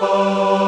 Oh.